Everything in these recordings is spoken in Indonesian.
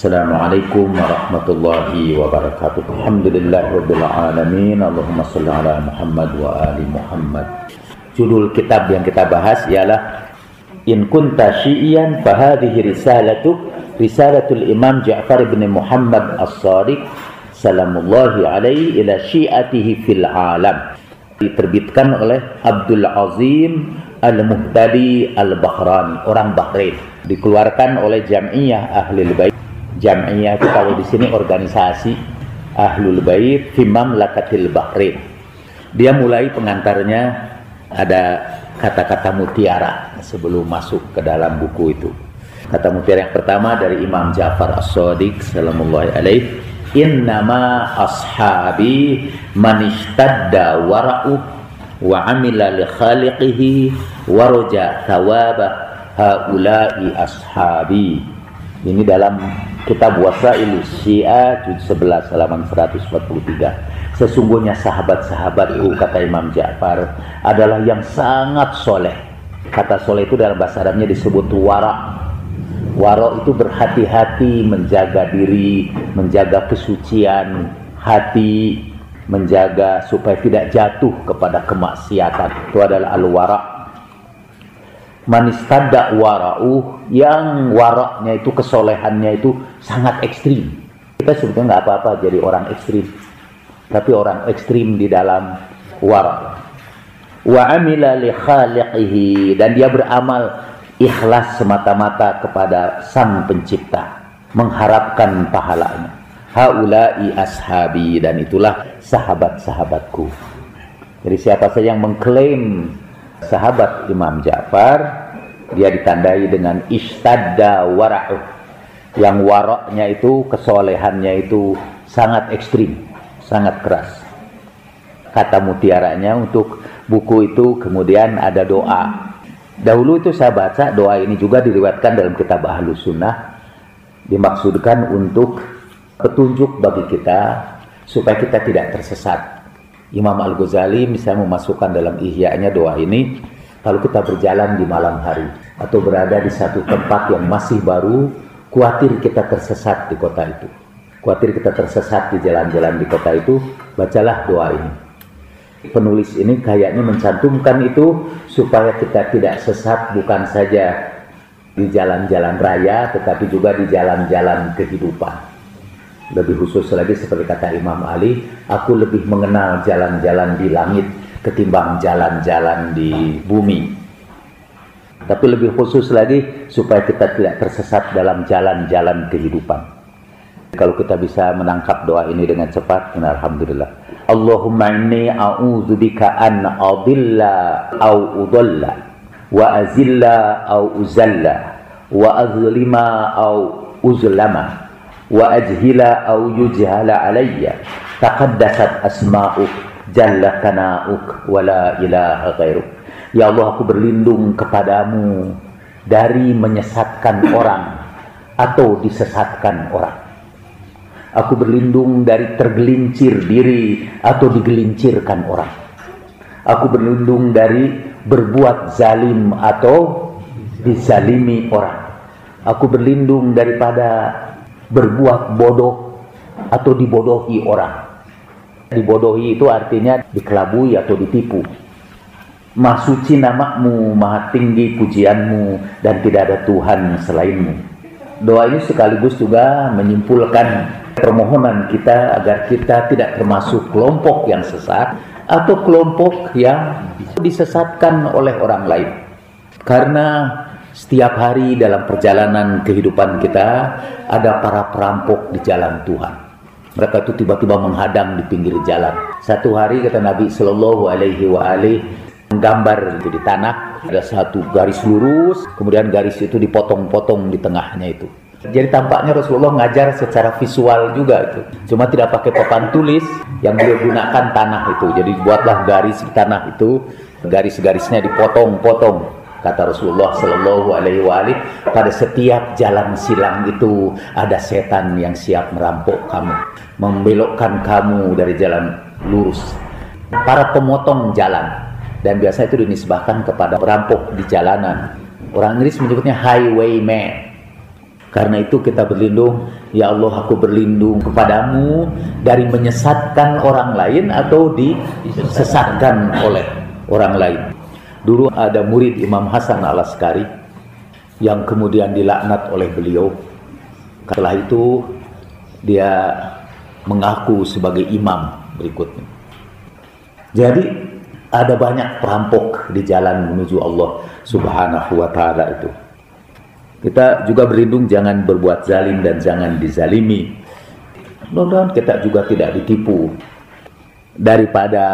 Assalamualaikum warahmatullahi wabarakatuh. Alamin. Allahumma shalli ala Muhammad wa ali Muhammad. Judul kitab yang kita bahas ialah In kunta syi'iyan fahadhihi risalatu risalatul Imam Ja'far bin Muhammad As-Sadiq salamullahi alaihi ila syi'atihi fil alam. Diterbitkan oleh Abdul Azim Al-Muhtadi Al-Bahrani, orang Bahrain. Dikeluarkan oleh Jam'iyah Ahlul Bait. Jam'iyah kalau di sini organisasi Ahlul Bait fi Mamlakatil Bahrain. Dia mulai pengantarnya ada kata-kata mutiara sebelum masuk ke dalam buku itu. Kata mutiara yang pertama dari Imam Ja'far As-Sadiq sallallahu alaihi Innama ashabi man ishtadda wara'u wa amila li khaliqihi wa raja thawaba haula'i ashabi. Ini dalam kitab Wasail Syiah juz 11 halaman 143. Sesungguhnya sahabat-sahabatku kata Imam Ja'far adalah yang sangat soleh. Kata soleh itu dalam bahasa Arabnya disebut wara. Wara itu berhati-hati menjaga diri, menjaga kesucian hati, menjaga supaya tidak jatuh kepada kemaksiatan. Itu adalah al-wara. Manistada wara'u yang waraknya itu kesolehannya itu sangat ekstrim. Kita sebetulnya nggak apa-apa jadi orang ekstrim tapi orang ekstrim di dalam wara. Wa amila li dan dia beramal ikhlas semata-mata kepada Sang Pencipta, mengharapkan pahalanya. Haula'i ashabi dan itulah sahabat-sahabatku. Jadi siapa saja yang mengklaim sahabat Imam Ja'far, dia ditandai dengan istadda wara'u. Yang waraknya itu, kesolehannya itu sangat ekstrim sangat keras. Kata mutiaranya untuk buku itu kemudian ada doa. Dahulu itu saya baca doa ini juga diriwayatkan dalam kitab Ahlus Sunnah. Dimaksudkan untuk petunjuk bagi kita supaya kita tidak tersesat. Imam Al-Ghazali misalnya memasukkan dalam ihya'nya doa ini kalau kita berjalan di malam hari atau berada di satu tempat yang masih baru, khawatir kita tersesat di kota itu khawatir kita tersesat di jalan-jalan di kota itu, bacalah doa ini. Penulis ini kayaknya mencantumkan itu supaya kita tidak sesat bukan saja di jalan-jalan raya tetapi juga di jalan-jalan kehidupan. Lebih khusus lagi seperti kata Imam Ali, aku lebih mengenal jalan-jalan di langit ketimbang jalan-jalan di bumi. Tapi lebih khusus lagi supaya kita tidak tersesat dalam jalan-jalan kehidupan. Kalau kita bisa menangkap doa ini dengan cepat, alhamdulillah. Allahumma inni a'udzubika an adilla au udalla wa azilla au uzalla wa azlima au uzlama wa ajhila au yujhala alayya taqaddasat asma'uk jalla kana'uk wa la ilaha ghairuk ya Allah aku berlindung kepadamu dari menyesatkan orang atau disesatkan orang Aku berlindung dari tergelincir diri atau digelincirkan orang. Aku berlindung dari berbuat zalim atau dizalimi orang. Aku berlindung daripada berbuat bodoh atau dibodohi orang. Dibodohi itu artinya dikelabui atau ditipu. Maha suci namamu, maha tinggi pujianmu, dan tidak ada Tuhan selainmu. Doa ini sekaligus juga menyimpulkan permohonan kita agar kita tidak termasuk kelompok yang sesat atau kelompok yang disesatkan oleh orang lain. Karena setiap hari dalam perjalanan kehidupan kita ada para perampok di jalan Tuhan. Mereka itu tiba-tiba menghadang di pinggir jalan. Satu hari kata Nabi Shallallahu Alaihi Wasallam menggambar itu di tanah ada satu garis lurus, kemudian garis itu dipotong-potong di tengahnya itu. Jadi tampaknya Rasulullah ngajar secara visual juga itu. Cuma tidak pakai papan tulis yang beliau gunakan tanah itu. Jadi buatlah garis di tanah itu, garis-garisnya dipotong-potong. Kata Rasulullah Shallallahu Alaihi Wasallam, pada setiap jalan silang itu ada setan yang siap merampok kamu, membelokkan kamu dari jalan lurus. Para pemotong jalan dan biasa itu dinisbahkan kepada perampok di jalanan. Orang Inggris menyebutnya highwayman Karena itu kita berlindung, ya Allah aku berlindung kepadamu dari menyesatkan orang lain atau disesatkan oleh orang lain. Dulu ada murid Imam Hasan al Askari yang kemudian dilaknat oleh beliau. Setelah itu dia mengaku sebagai imam berikutnya. Jadi ada banyak perampok di jalan menuju Allah Subhanahu wa taala itu. Kita juga berlindung jangan berbuat zalim dan jangan dizalimi. Mudah-mudahan kita juga tidak ditipu daripada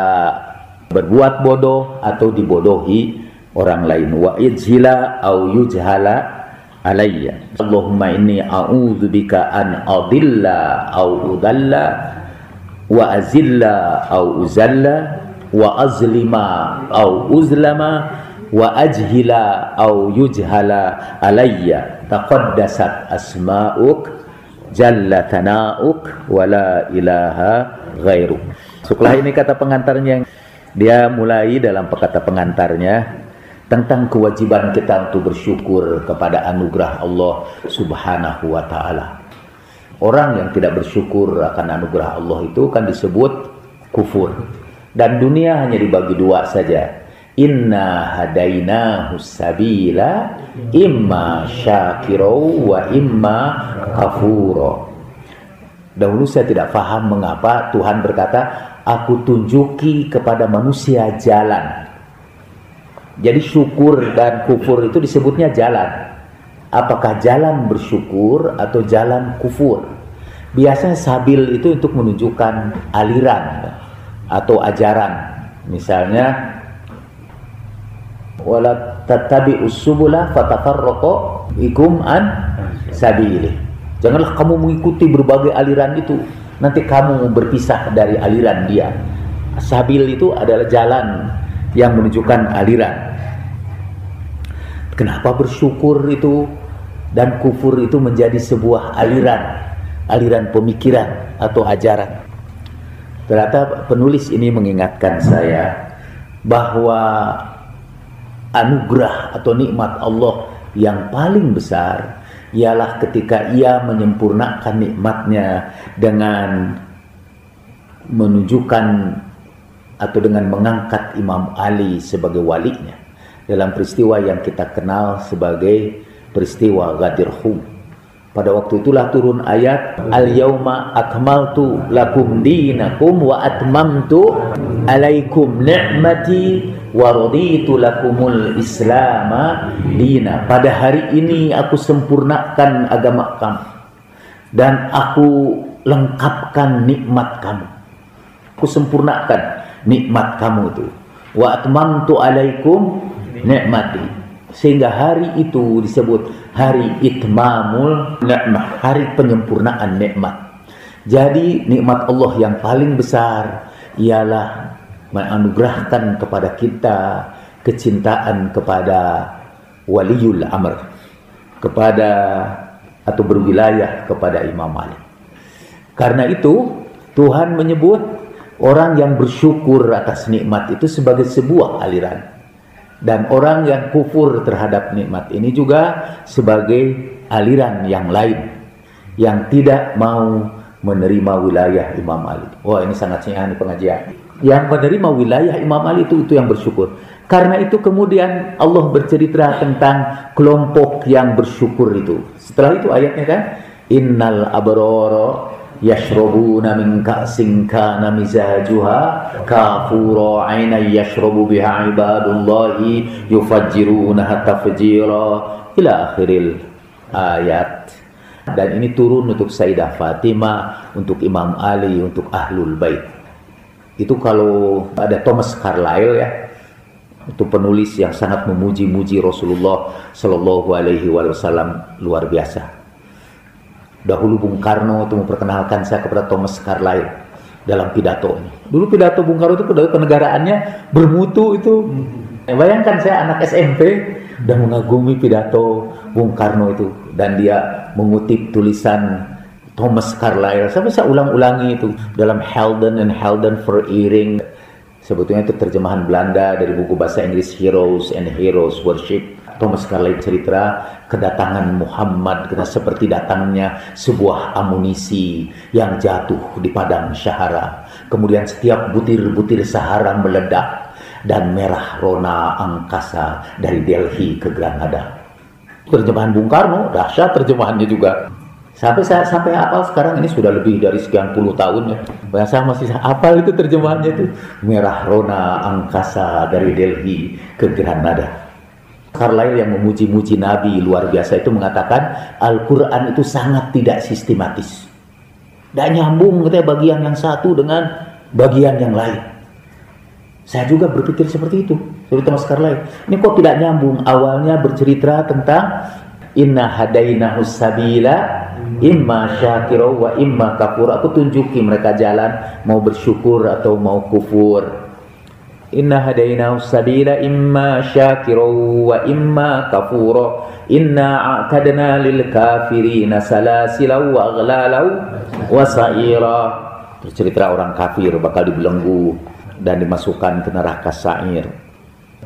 berbuat bodoh atau dibodohi orang lain. Wa ijhila au yujhala alayya. Allahumma inni a'udzubika an adilla au udalla wa azilla au uzalla wa azlima au uzlama wa ajhila au yujhala alayya taqaddasat asma'uk jalla tana'uk wa la ilaha ghairuk setelah ini kata pengantarnya dia mulai dalam kata pengantarnya tentang kewajiban kita untuk bersyukur kepada anugerah Allah Subhanahu wa taala. Orang yang tidak bersyukur akan anugerah Allah itu kan disebut kufur. Dan dunia hanya dibagi dua saja Inna hadainahu sabila imma syakiro wa imma kafuro. Dahulu saya tidak paham mengapa Tuhan berkata, aku tunjuki kepada manusia jalan. Jadi syukur dan kufur itu disebutnya jalan. Apakah jalan bersyukur atau jalan kufur? Biasanya sabil itu untuk menunjukkan aliran atau ajaran. Misalnya wala tattabi'us subula fatafarraqu ikum an sabili. Janganlah kamu mengikuti berbagai aliran itu, nanti kamu berpisah dari aliran dia. Sabil itu adalah jalan yang menunjukkan aliran. Kenapa bersyukur itu dan kufur itu menjadi sebuah aliran, aliran pemikiran atau ajaran. Ternyata penulis ini mengingatkan saya bahwa anugerah atau nikmat Allah yang paling besar ialah ketika ia menyempurnakan nikmatnya dengan menunjukkan atau dengan mengangkat Imam Ali sebagai walinya dalam peristiwa yang kita kenal sebagai peristiwa Ghadir Hum. Pada waktu itulah turun ayat Al-yauma akmaltu lakum dinakum wa atmamtu alaikum ni'mati wa raditu lakumul islama dina. Pada hari ini aku sempurnakan agama kamu dan aku lengkapkan nikmat kamu. Aku sempurnakan nikmat kamu itu. Wa atmamtu alaikum ni'mati sehingga hari itu disebut hari itmamul nikmah, hari penyempurnaan nikmat. Jadi nikmat Allah yang paling besar ialah menganugerahkan kepada kita kecintaan kepada waliul amr, kepada atau berwilayah kepada Imam Ali. Karena itu Tuhan menyebut orang yang bersyukur atas nikmat itu sebagai sebuah aliran dan orang yang kufur terhadap nikmat ini juga sebagai aliran yang lain yang tidak mau menerima wilayah Imam Ali. Wah ini sangat singkat pengajian. Yang menerima wilayah Imam Ali itu itu yang bersyukur. Karena itu kemudian Allah bercerita tentang kelompok yang bersyukur itu. Setelah itu ayatnya kan, Innal abroro yashrabuna min ka'sin kana mizajuha kafura yashrabu biha ibadullahi yufajjiruna tafjira ila akhiril ayat dan ini turun untuk Sayyidah Fatimah untuk Imam Ali untuk Ahlul Bait. Itu kalau ada Thomas Carlyle ya itu penulis yang sangat memuji-muji Rasulullah Shallallahu Alaihi Wasallam luar biasa Dahulu Bung Karno itu memperkenalkan saya kepada Thomas Carlyle dalam pidato ini. Dulu pidato Bung Karno itu pidato kenegaraannya bermutu itu. Hmm. Bayangkan saya anak SMP dan mengagumi pidato Bung Karno itu dan dia mengutip tulisan Thomas Carlyle. Saya bisa ulang-ulangi itu dalam Helden and Helden for Earring Sebetulnya itu terjemahan Belanda dari buku bahasa Inggris Heroes and Heroes Worship. Thomas Carlyle cerita kedatangan Muhammad kena seperti datangnya sebuah amunisi yang jatuh di padang Syahara. Kemudian setiap butir-butir Sahara meledak dan merah rona angkasa dari Delhi ke Granada. Terjemahan Bung Karno, dahsyat terjemahannya juga. Sampai saya sampai apal sekarang ini sudah lebih dari sekian puluh tahun ya. Bahasa masih apal itu terjemahannya itu merah rona angkasa dari Delhi ke Granada. Carlyle yang memuji-muji Nabi luar biasa itu mengatakan Al-Quran itu sangat tidak sistematis. Tidak nyambung katanya bagian yang satu dengan bagian yang lain. Saya juga berpikir seperti itu. Seperti Thomas Carlyle. Ini kok tidak nyambung. Awalnya bercerita tentang Inna hadainahu sabila imma syakira wa imma kafur aku tunjuki mereka jalan mau bersyukur atau mau kufur inna hadainahu sabila imma syakira wa imma kafura. Inna a'tadna lil kafirina salasila wa aghlala wa sa'ira. Cerita orang kafir bakal dibelenggu dan dimasukkan ke neraka sa'ir.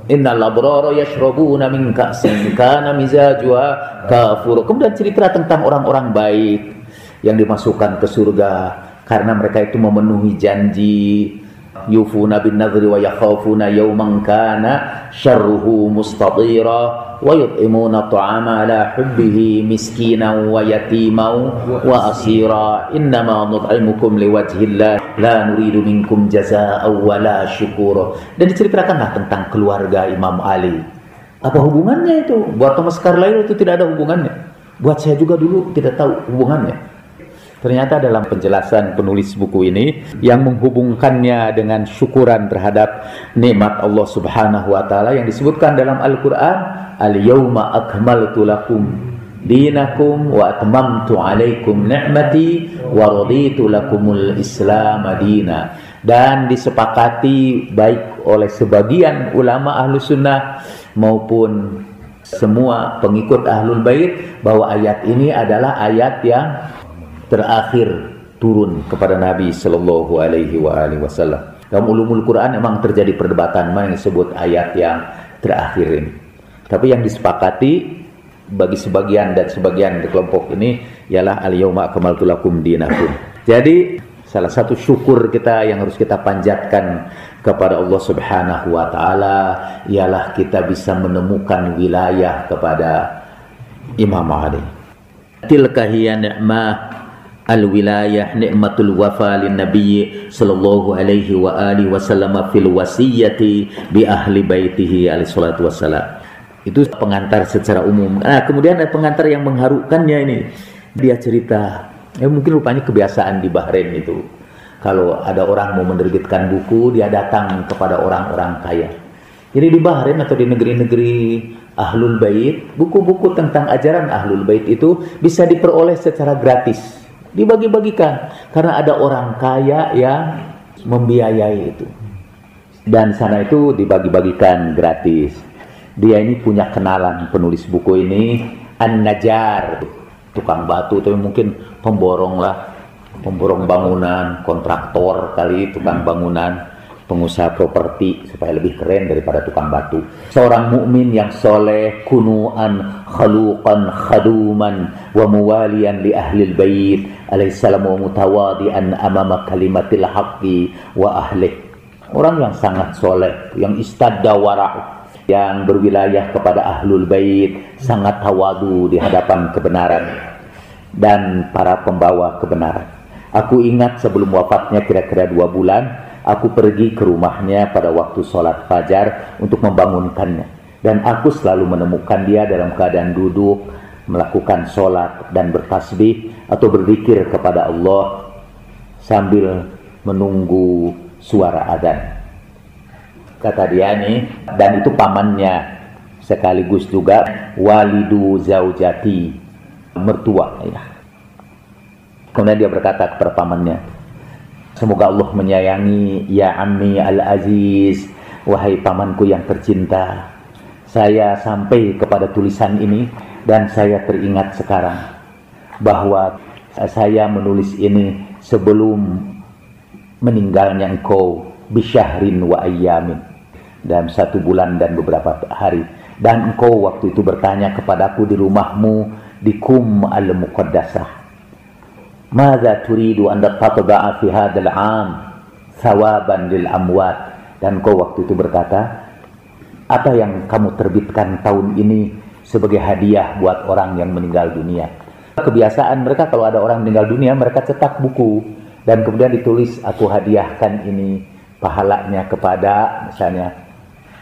Innal abrara yashrabuna min ka'sin kana mizajuha kafur. Kemudian cerita tentang orang-orang baik yang dimasukkan ke surga karena mereka itu memenuhi janji yufuna bin nadri wa yakhafuna yawman kana syarruhu mustatira wa yut'imuna ta'ama ala hubbihi miskinan wa yatiman wa asira. Innama nut'imukum liwajhillah la nuridu minkum jazaa'an wa la syukura. Dan diceritakanlah tentang keluarga Imam Ali. Apa hubungannya itu? Buat Thomas Carlyle itu tidak ada hubungannya. Buat saya juga dulu tidak tahu hubungannya Ternyata dalam penjelasan penulis buku ini yang menghubungkannya dengan syukuran terhadap nikmat Allah Subhanahu wa taala yang disebutkan dalam Al-Qur'an, "Al-yauma akmaltu lakum dinakum wa atmamtu alaikum ni'mati wa raditu lakumul Islam madina." Dan disepakati baik oleh sebagian ulama ahlu sunnah maupun semua pengikut ahlul bait bahwa ayat ini adalah ayat yang terakhir turun kepada Nabi Shallallahu Alaihi Wasallam. Dalam ulumul Quran memang terjadi perdebatan mana yang disebut ayat yang terakhir ini. Tapi yang disepakati bagi sebagian dan sebagian di kelompok ini ialah al yauma akmaltu lakum dinakum. Jadi salah satu syukur kita yang harus kita panjatkan kepada Allah Subhanahu wa taala ialah kita bisa menemukan wilayah kepada Imam Ali. Tilka hiya ni'mah al-wilayah nikmatul wafa lin nabi sallallahu alaihi wa alihi wasallam fil wasiyati bi ahli baitihi alaihi salatu wassalam. Itu pengantar secara umum. Nah kemudian ada pengantar yang mengharukannya ini. Dia cerita ya mungkin rupanya kebiasaan di Bahrain itu. Kalau ada orang mau menerbitkan buku dia datang kepada orang-orang kaya. Jadi di Bahrain atau di negeri-negeri Ahlul Bait, buku-buku tentang ajaran Ahlul Bait itu bisa diperoleh secara gratis dibagi-bagikan. Karena ada orang kaya yang membiayai itu. Dan sana itu dibagi-bagikan gratis. Dia ini punya kenalan penulis buku ini An-Najar tukang batu tapi mungkin pemborong lah. Pemborong bangunan kontraktor kali tukang bangunan pengusaha properti supaya lebih keren daripada tukang batu. Seorang mukmin yang soleh, kunuan, khaluqan, khaduman, wa muwalian li ahli bait alaihissalam wa mutawadian amama kalimatil haqqi wa ahli. Orang yang sangat soleh, yang istadda wara' yang berwilayah kepada ahlul bait, sangat tawadu di hadapan kebenaran dan para pembawa kebenaran. Aku ingat sebelum wafatnya kira-kira dua bulan, Aku pergi ke rumahnya pada waktu sholat fajar untuk membangunkannya. Dan aku selalu menemukan dia dalam keadaan duduk, melakukan sholat dan bertasbih atau berzikir kepada Allah sambil menunggu suara adzan. Kata dia nih, dan itu pamannya sekaligus juga walidu zaujati mertua ya. Kemudian dia berkata kepada pamannya, Semoga Allah menyayangi ya Ammi Al-Aziz, wahai pamanku yang tercinta. Saya sampai kepada tulisan ini dan saya teringat sekarang bahwa saya menulis ini sebelum meninggalnya engkau bisyahrin wa ayyamin dalam satu bulan dan beberapa hari dan engkau waktu itu bertanya kepadaku di rumahmu di kum al-muqaddasah Mada turidu anda tatba'a fi hadal 'am thawaban lil amwat? Dan engkau waktu itu berkata apa yang kamu terbitkan tahun ini sebagai hadiah buat orang yang meninggal dunia? Kebiasaan mereka kalau ada orang meninggal dunia mereka cetak buku dan kemudian ditulis aku hadiahkan ini pahalanya kepada misalnya.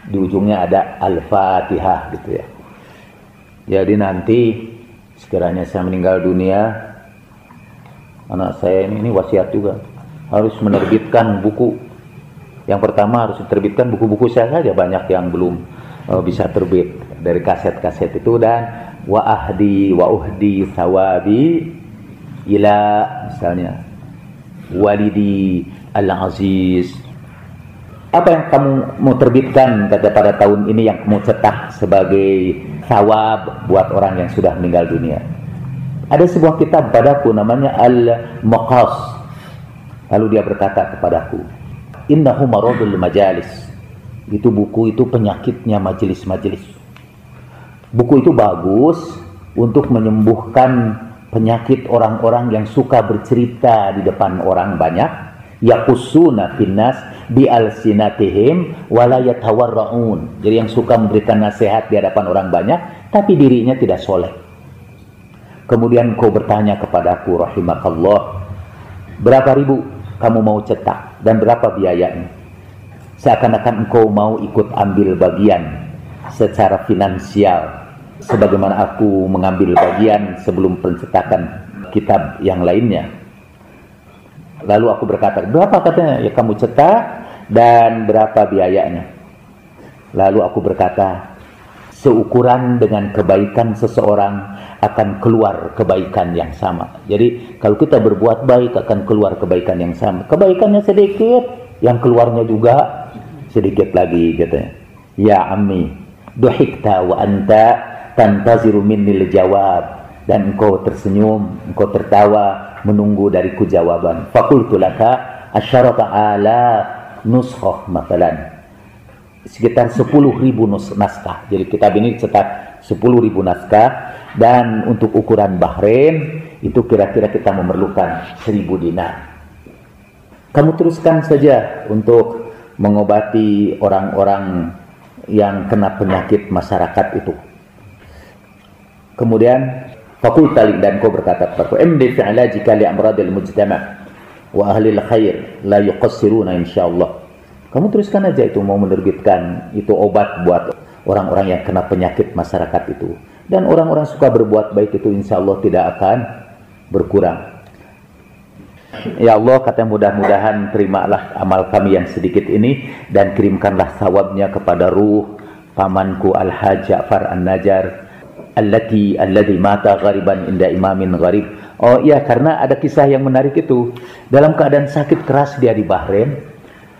Di ujungnya ada al-fatihah gitu ya. Jadi nanti sekiranya saya meninggal dunia anak saya ini, ini wasiat juga. Harus menerbitkan buku. Yang pertama harus diterbitkan buku-buku saya saja banyak yang belum uh, bisa terbit dari kaset-kaset itu. Dan wa ahdi wa uhdi sawabi ila misalnya walidi al-aziz. Apa yang kamu mau terbitkan kata pada tahun ini yang kamu cetak sebagai sawab buat orang yang sudah meninggal dunia ada sebuah kitab padaku namanya Al-Maqas lalu dia berkata kepadaku innahu maradul majalis itu buku itu penyakitnya majelis-majelis Buku itu bagus untuk menyembuhkan penyakit orang-orang yang suka bercerita di depan orang banyak. Yakusuna finnas bi alsinatihim wala yatawarraun. Jadi yang suka memberikan nasihat di hadapan orang banyak tapi dirinya tidak soleh. Kemudian kau bertanya kepadaku rahimakallah, berapa ribu kamu mau cetak dan berapa biayanya? Seakan-akan engkau mau ikut ambil bagian secara finansial sebagaimana aku mengambil bagian sebelum pencetakan kitab yang lainnya. Lalu aku berkata, berapa katanya ya kamu cetak dan berapa biayanya? Lalu aku berkata, seukuran dengan kebaikan seseorang akan keluar kebaikan yang sama. Jadi kalau kita berbuat baik akan keluar kebaikan yang sama. Kebaikannya sedikit, yang keluarnya juga sedikit lagi katanya. Ya ammi, duhikta wa anta tantaziru minnil jawab dan engkau tersenyum, engkau tertawa menunggu dariku jawaban. Fakultu laka asyarata ala nuskhah matalan. Sekitar 10 ribu naskah. Jadi kitab ini cetak 10 ribu naskah dan untuk ukuran Bahrain itu kira-kira kita memerlukan 1000 dinar. Kamu teruskan saja untuk mengobati orang-orang yang kena penyakit masyarakat itu. Kemudian fakulta dan kau berkata kepadaku, "Imdi fi ilajika li amradil mujtama' wa ahli khair la yuqassiruna insyaallah." Kamu teruskan aja itu mau menerbitkan itu obat buat orang-orang yang kena penyakit masyarakat itu. Dan orang-orang suka berbuat baik itu insya Allah tidak akan berkurang. Ya Allah kata mudah-mudahan terimalah amal kami yang sedikit ini dan kirimkanlah sawabnya kepada ruh pamanku Al-Hajj Ja'far An-Najar allati alladhi mata ghariban inda imamin gharib. Oh iya karena ada kisah yang menarik itu. Dalam keadaan sakit keras dia di Bahrain,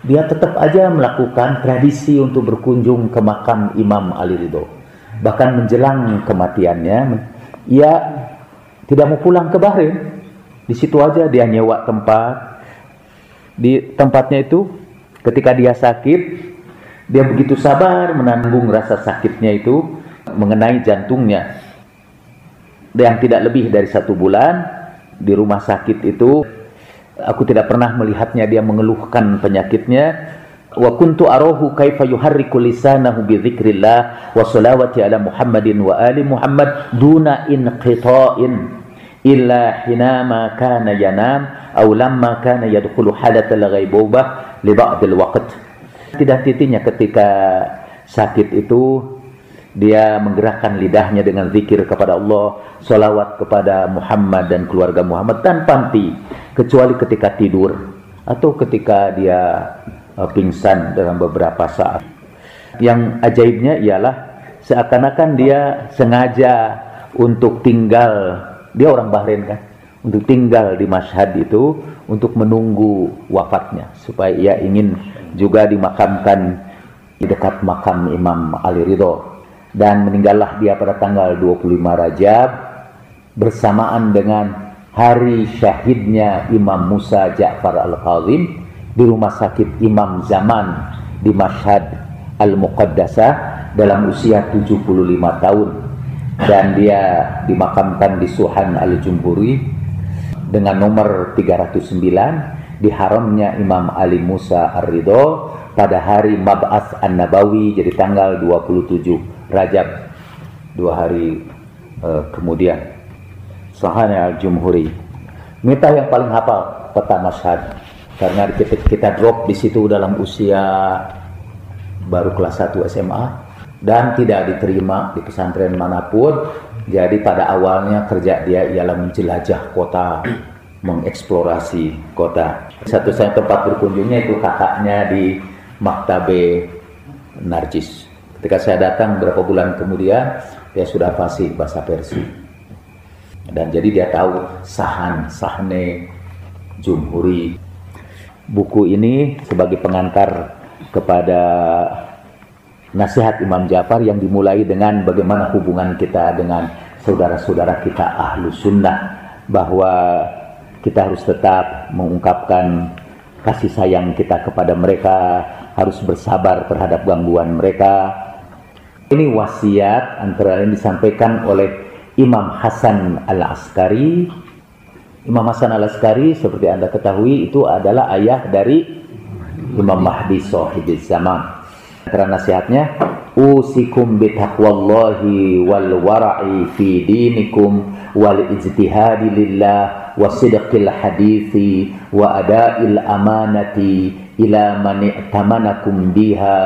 dia tetap aja melakukan tradisi untuk berkunjung ke makam Imam Ali Ridho. Bahkan menjelang kematiannya, ia tidak mau pulang ke Bahrain. Di situ aja dia nyewa tempat. Di tempatnya itu ketika dia sakit, dia begitu sabar menanggung rasa sakitnya itu mengenai jantungnya yang tidak lebih dari satu bulan di rumah sakit itu aku tidak pernah melihatnya dia mengeluhkan penyakitnya wa kuntu arahu kaifa yuharriku lisanahu bi dzikrillah wa salawati ala Muhammadin wa ali Muhammad duna inqita'in illa hinama kana yanam aw lamma kana yadkhulu halat al-ghaibubah li ba'd al-waqt tidak titinya ketika sakit itu dia menggerakkan lidahnya dengan zikir kepada Allah, salawat kepada Muhammad dan keluarga Muhammad tanpa henti, kecuali ketika tidur atau ketika dia pingsan dalam beberapa saat. Yang ajaibnya ialah seakan-akan dia sengaja untuk tinggal, dia orang Bahrain kan, untuk tinggal di Mashhad itu untuk menunggu wafatnya supaya ia ingin juga dimakamkan di dekat makam Imam Ali Ridho dan meninggallah dia pada tanggal 25 Rajab bersamaan dengan hari syahidnya Imam Musa Ja'far Al-Kazim di rumah sakit Imam Zaman di Mashhad Al-Muqaddasah dalam usia 75 tahun. Dan dia dimakamkan di Suhan Al-Jumburi dengan nomor 309 di haramnya Imam Ali Musa Ar-Ridho pada hari Mab'as An-Nabawi jadi tanggal 27 Rajab dua hari uh, kemudian. Suhan Al-Jumhuri. Mita yang paling hafal peta Mashhad karena kita, kita drop di situ dalam usia baru kelas 1 SMA dan tidak diterima di pesantren mana pun. Jadi pada awalnya kerja dia ialah menjelajah kota mengeksplorasi kota. Satu saya tempat berkunjungnya itu kakaknya di Maktabe Narjis. Ketika saya datang beberapa bulan kemudian dia sudah fasih bahasa Persia dan jadi dia tahu sahan sahne jumhuri buku ini sebagai pengantar kepada nasihat Imam Ja'far yang dimulai dengan bagaimana hubungan kita dengan saudara-saudara kita ahlu sunnah bahwa kita harus tetap mengungkapkan kasih sayang kita kepada mereka harus bersabar terhadap gangguan mereka. Ini wasiat antara lain disampaikan oleh Imam Hasan Al-Askari Imam Hasan al-Askari seperti Anda ketahui itu adalah ayah dari Imam Mahdi sahibiz zaman. Karena nasihatnya usikum bitaqwallahi wal wara'i fi dinikum wal ijtihadi lillah wa sidqil hadithi wa ada'il amanati ila man i'tamanakum biha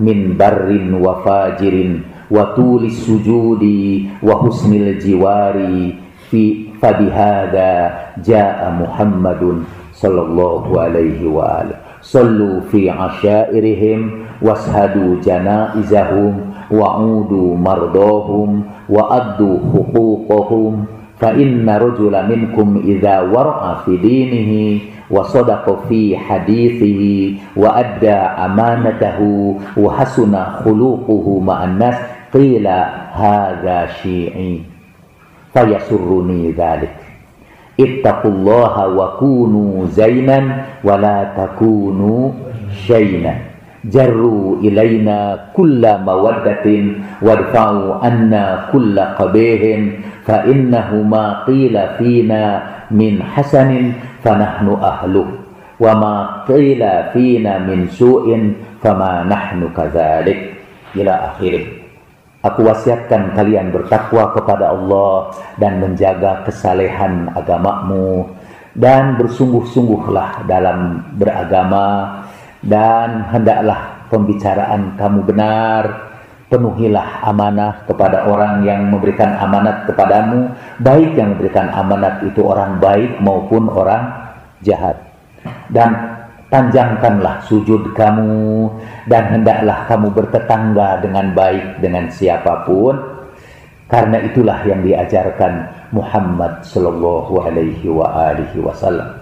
min barrin wa fajirin wa tulis sujudi wa husnil jiwari fi فبهذا جاء محمد صلى الله عليه وآله. صلوا في عشائرهم واشهدوا جنائزهم وعودوا مرضاهم وأدوا حقوقهم. فإن رجل منكم إذا ورع في دينه وصدق في حديثه وأدى أمانته وحسن خلوقه مع الناس قيل هذا شيعي. فيسرني ذلك. اتقوا الله وكونوا زينا ولا تكونوا شينا. جروا إلينا كل مودة وارفعوا أنا كل قبيح فإنه ما قيل فينا من حسن فنحن أهله وما قيل فينا من سوء فما نحن كذلك. إلى آخره. Aku wasiatkan kalian bertakwa kepada Allah dan menjaga kesalehan agamamu. Dan bersungguh-sungguhlah dalam beragama. Dan hendaklah pembicaraan kamu benar. Penuhilah amanah kepada orang yang memberikan amanat kepadamu. Baik yang memberikan amanat itu orang baik maupun orang jahat. Dan panjangkanlah sujud kamu dan hendaklah kamu bertetangga dengan baik dengan siapa pun. Karena itulah yang diajarkan Muhammad sallallahu alaihi wa alihi wasallam.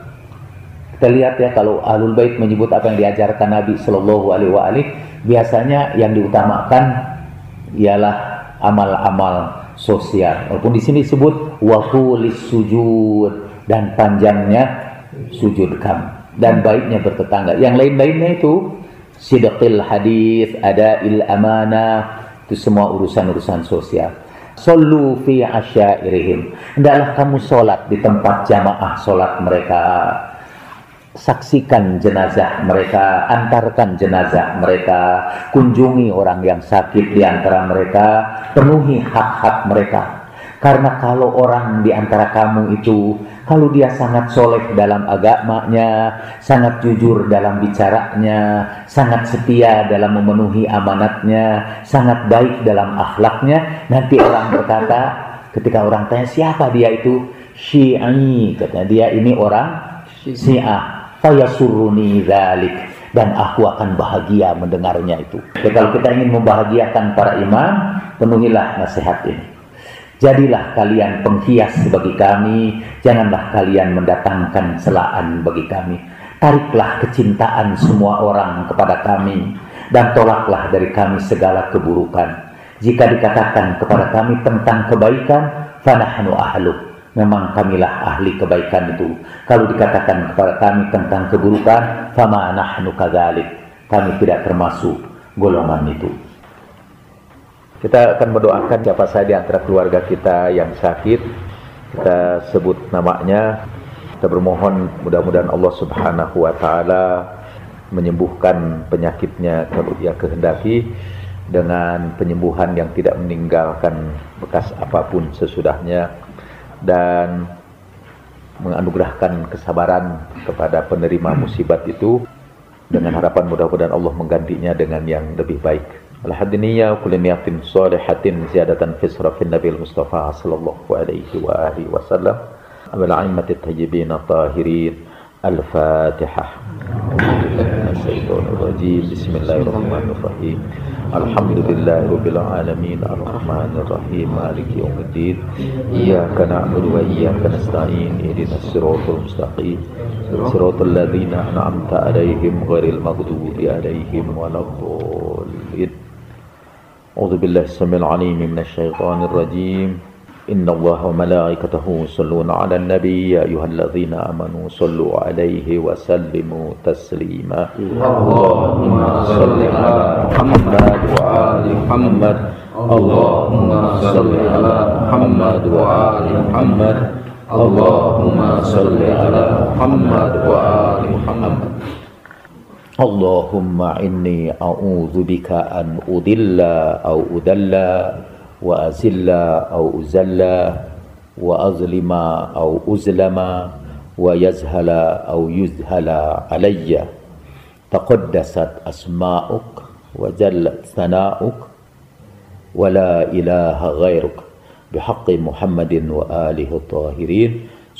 Kita lihat ya kalau Ahlul Bait menyebut apa yang diajarkan Nabi sallallahu alaihi wa alihi biasanya yang diutamakan ialah amal-amal sosial. Walaupun di sini disebut waqulis sujud dan panjangnya sujud kamu dan baiknya bertetangga. Yang lain-lainnya itu sidqil hadis, ada il amanah, itu semua urusan-urusan sosial. Sallu fi asyairihim. Hendaklah kamu sholat di tempat jamaah sholat mereka. Saksikan jenazah mereka, antarkan jenazah mereka, kunjungi orang yang sakit di antara mereka, penuhi hak-hak mereka karena kalau orang di antara kamu itu, kalau dia sangat soleh dalam agamanya, sangat jujur dalam bicaranya, sangat setia dalam memenuhi amanatnya, sangat baik dalam akhlaknya, nanti orang berkata, ketika orang tanya siapa dia itu, Syi'i, katanya dia ini orang Syiah. Fayasuruni dzalik dan aku akan bahagia mendengarnya itu. Jadi kalau kita ingin membahagiakan para imam, penuhilah nasihat ini. Jadilah kalian penghias bagi kami, janganlah kalian mendatangkan celaan bagi kami. Tariklah kecintaan semua orang kepada kami, dan tolaklah dari kami segala keburukan. Jika dikatakan kepada kami tentang kebaikan, fanahnu ahlu, memang kamilah ahli kebaikan itu. Kalau dikatakan kepada kami tentang keburukan, fama nahnu kadzalik. Kami tidak termasuk golongan itu. Kita akan mendoakan siapa saja di antara keluarga kita yang sakit. Kita sebut namanya. Kita bermohon mudah-mudahan Allah Subhanahu wa taala menyembuhkan penyakitnya kalau dia kehendaki dengan penyembuhan yang tidak meninggalkan bekas apa pun sesudahnya dan menganugerahkan kesabaran kepada penerima musibat itu dengan harapan mudah-mudahan Allah menggantinya dengan yang lebih baik. الحدنية وكل نية صالحة زيادة في صرف النبي المصطفى صلى الله عليه وآله وسلم. والأئمة الطيبين الطاهرين. الفاتحة. الشيطان الرجيم. بسم الله الرحمن الرحيم. الحمد لله رب العالمين. الرحمن الرحيم. مالك يوم الدين. إياك نعبد وإياك نستعين. اهدنا الصراط المستقيم. صراط الذين أنعمت عليهم غير المغضوب عليهم ولا الضالين. A'udzu billahi samil 'alim minasy syaithanir rajim إن الله وملائكته يصلون على النبي يا أيها الذين آمنوا صلوا عليه وسلموا تسليما. اللهم صل على محمد وآل محمد. اللهم صل على محمد وآل محمد. اللهم صل على محمد وآل محمد. اللهم إني أعوذ بك أن أضل أو أدل وأزل أو أزل وأظلم أو أزلم ويزهل أو يزهل علي. تقدست أسماؤك وجلت ثناؤك ولا إله غيرك. بحق محمد وآله الطاهرين.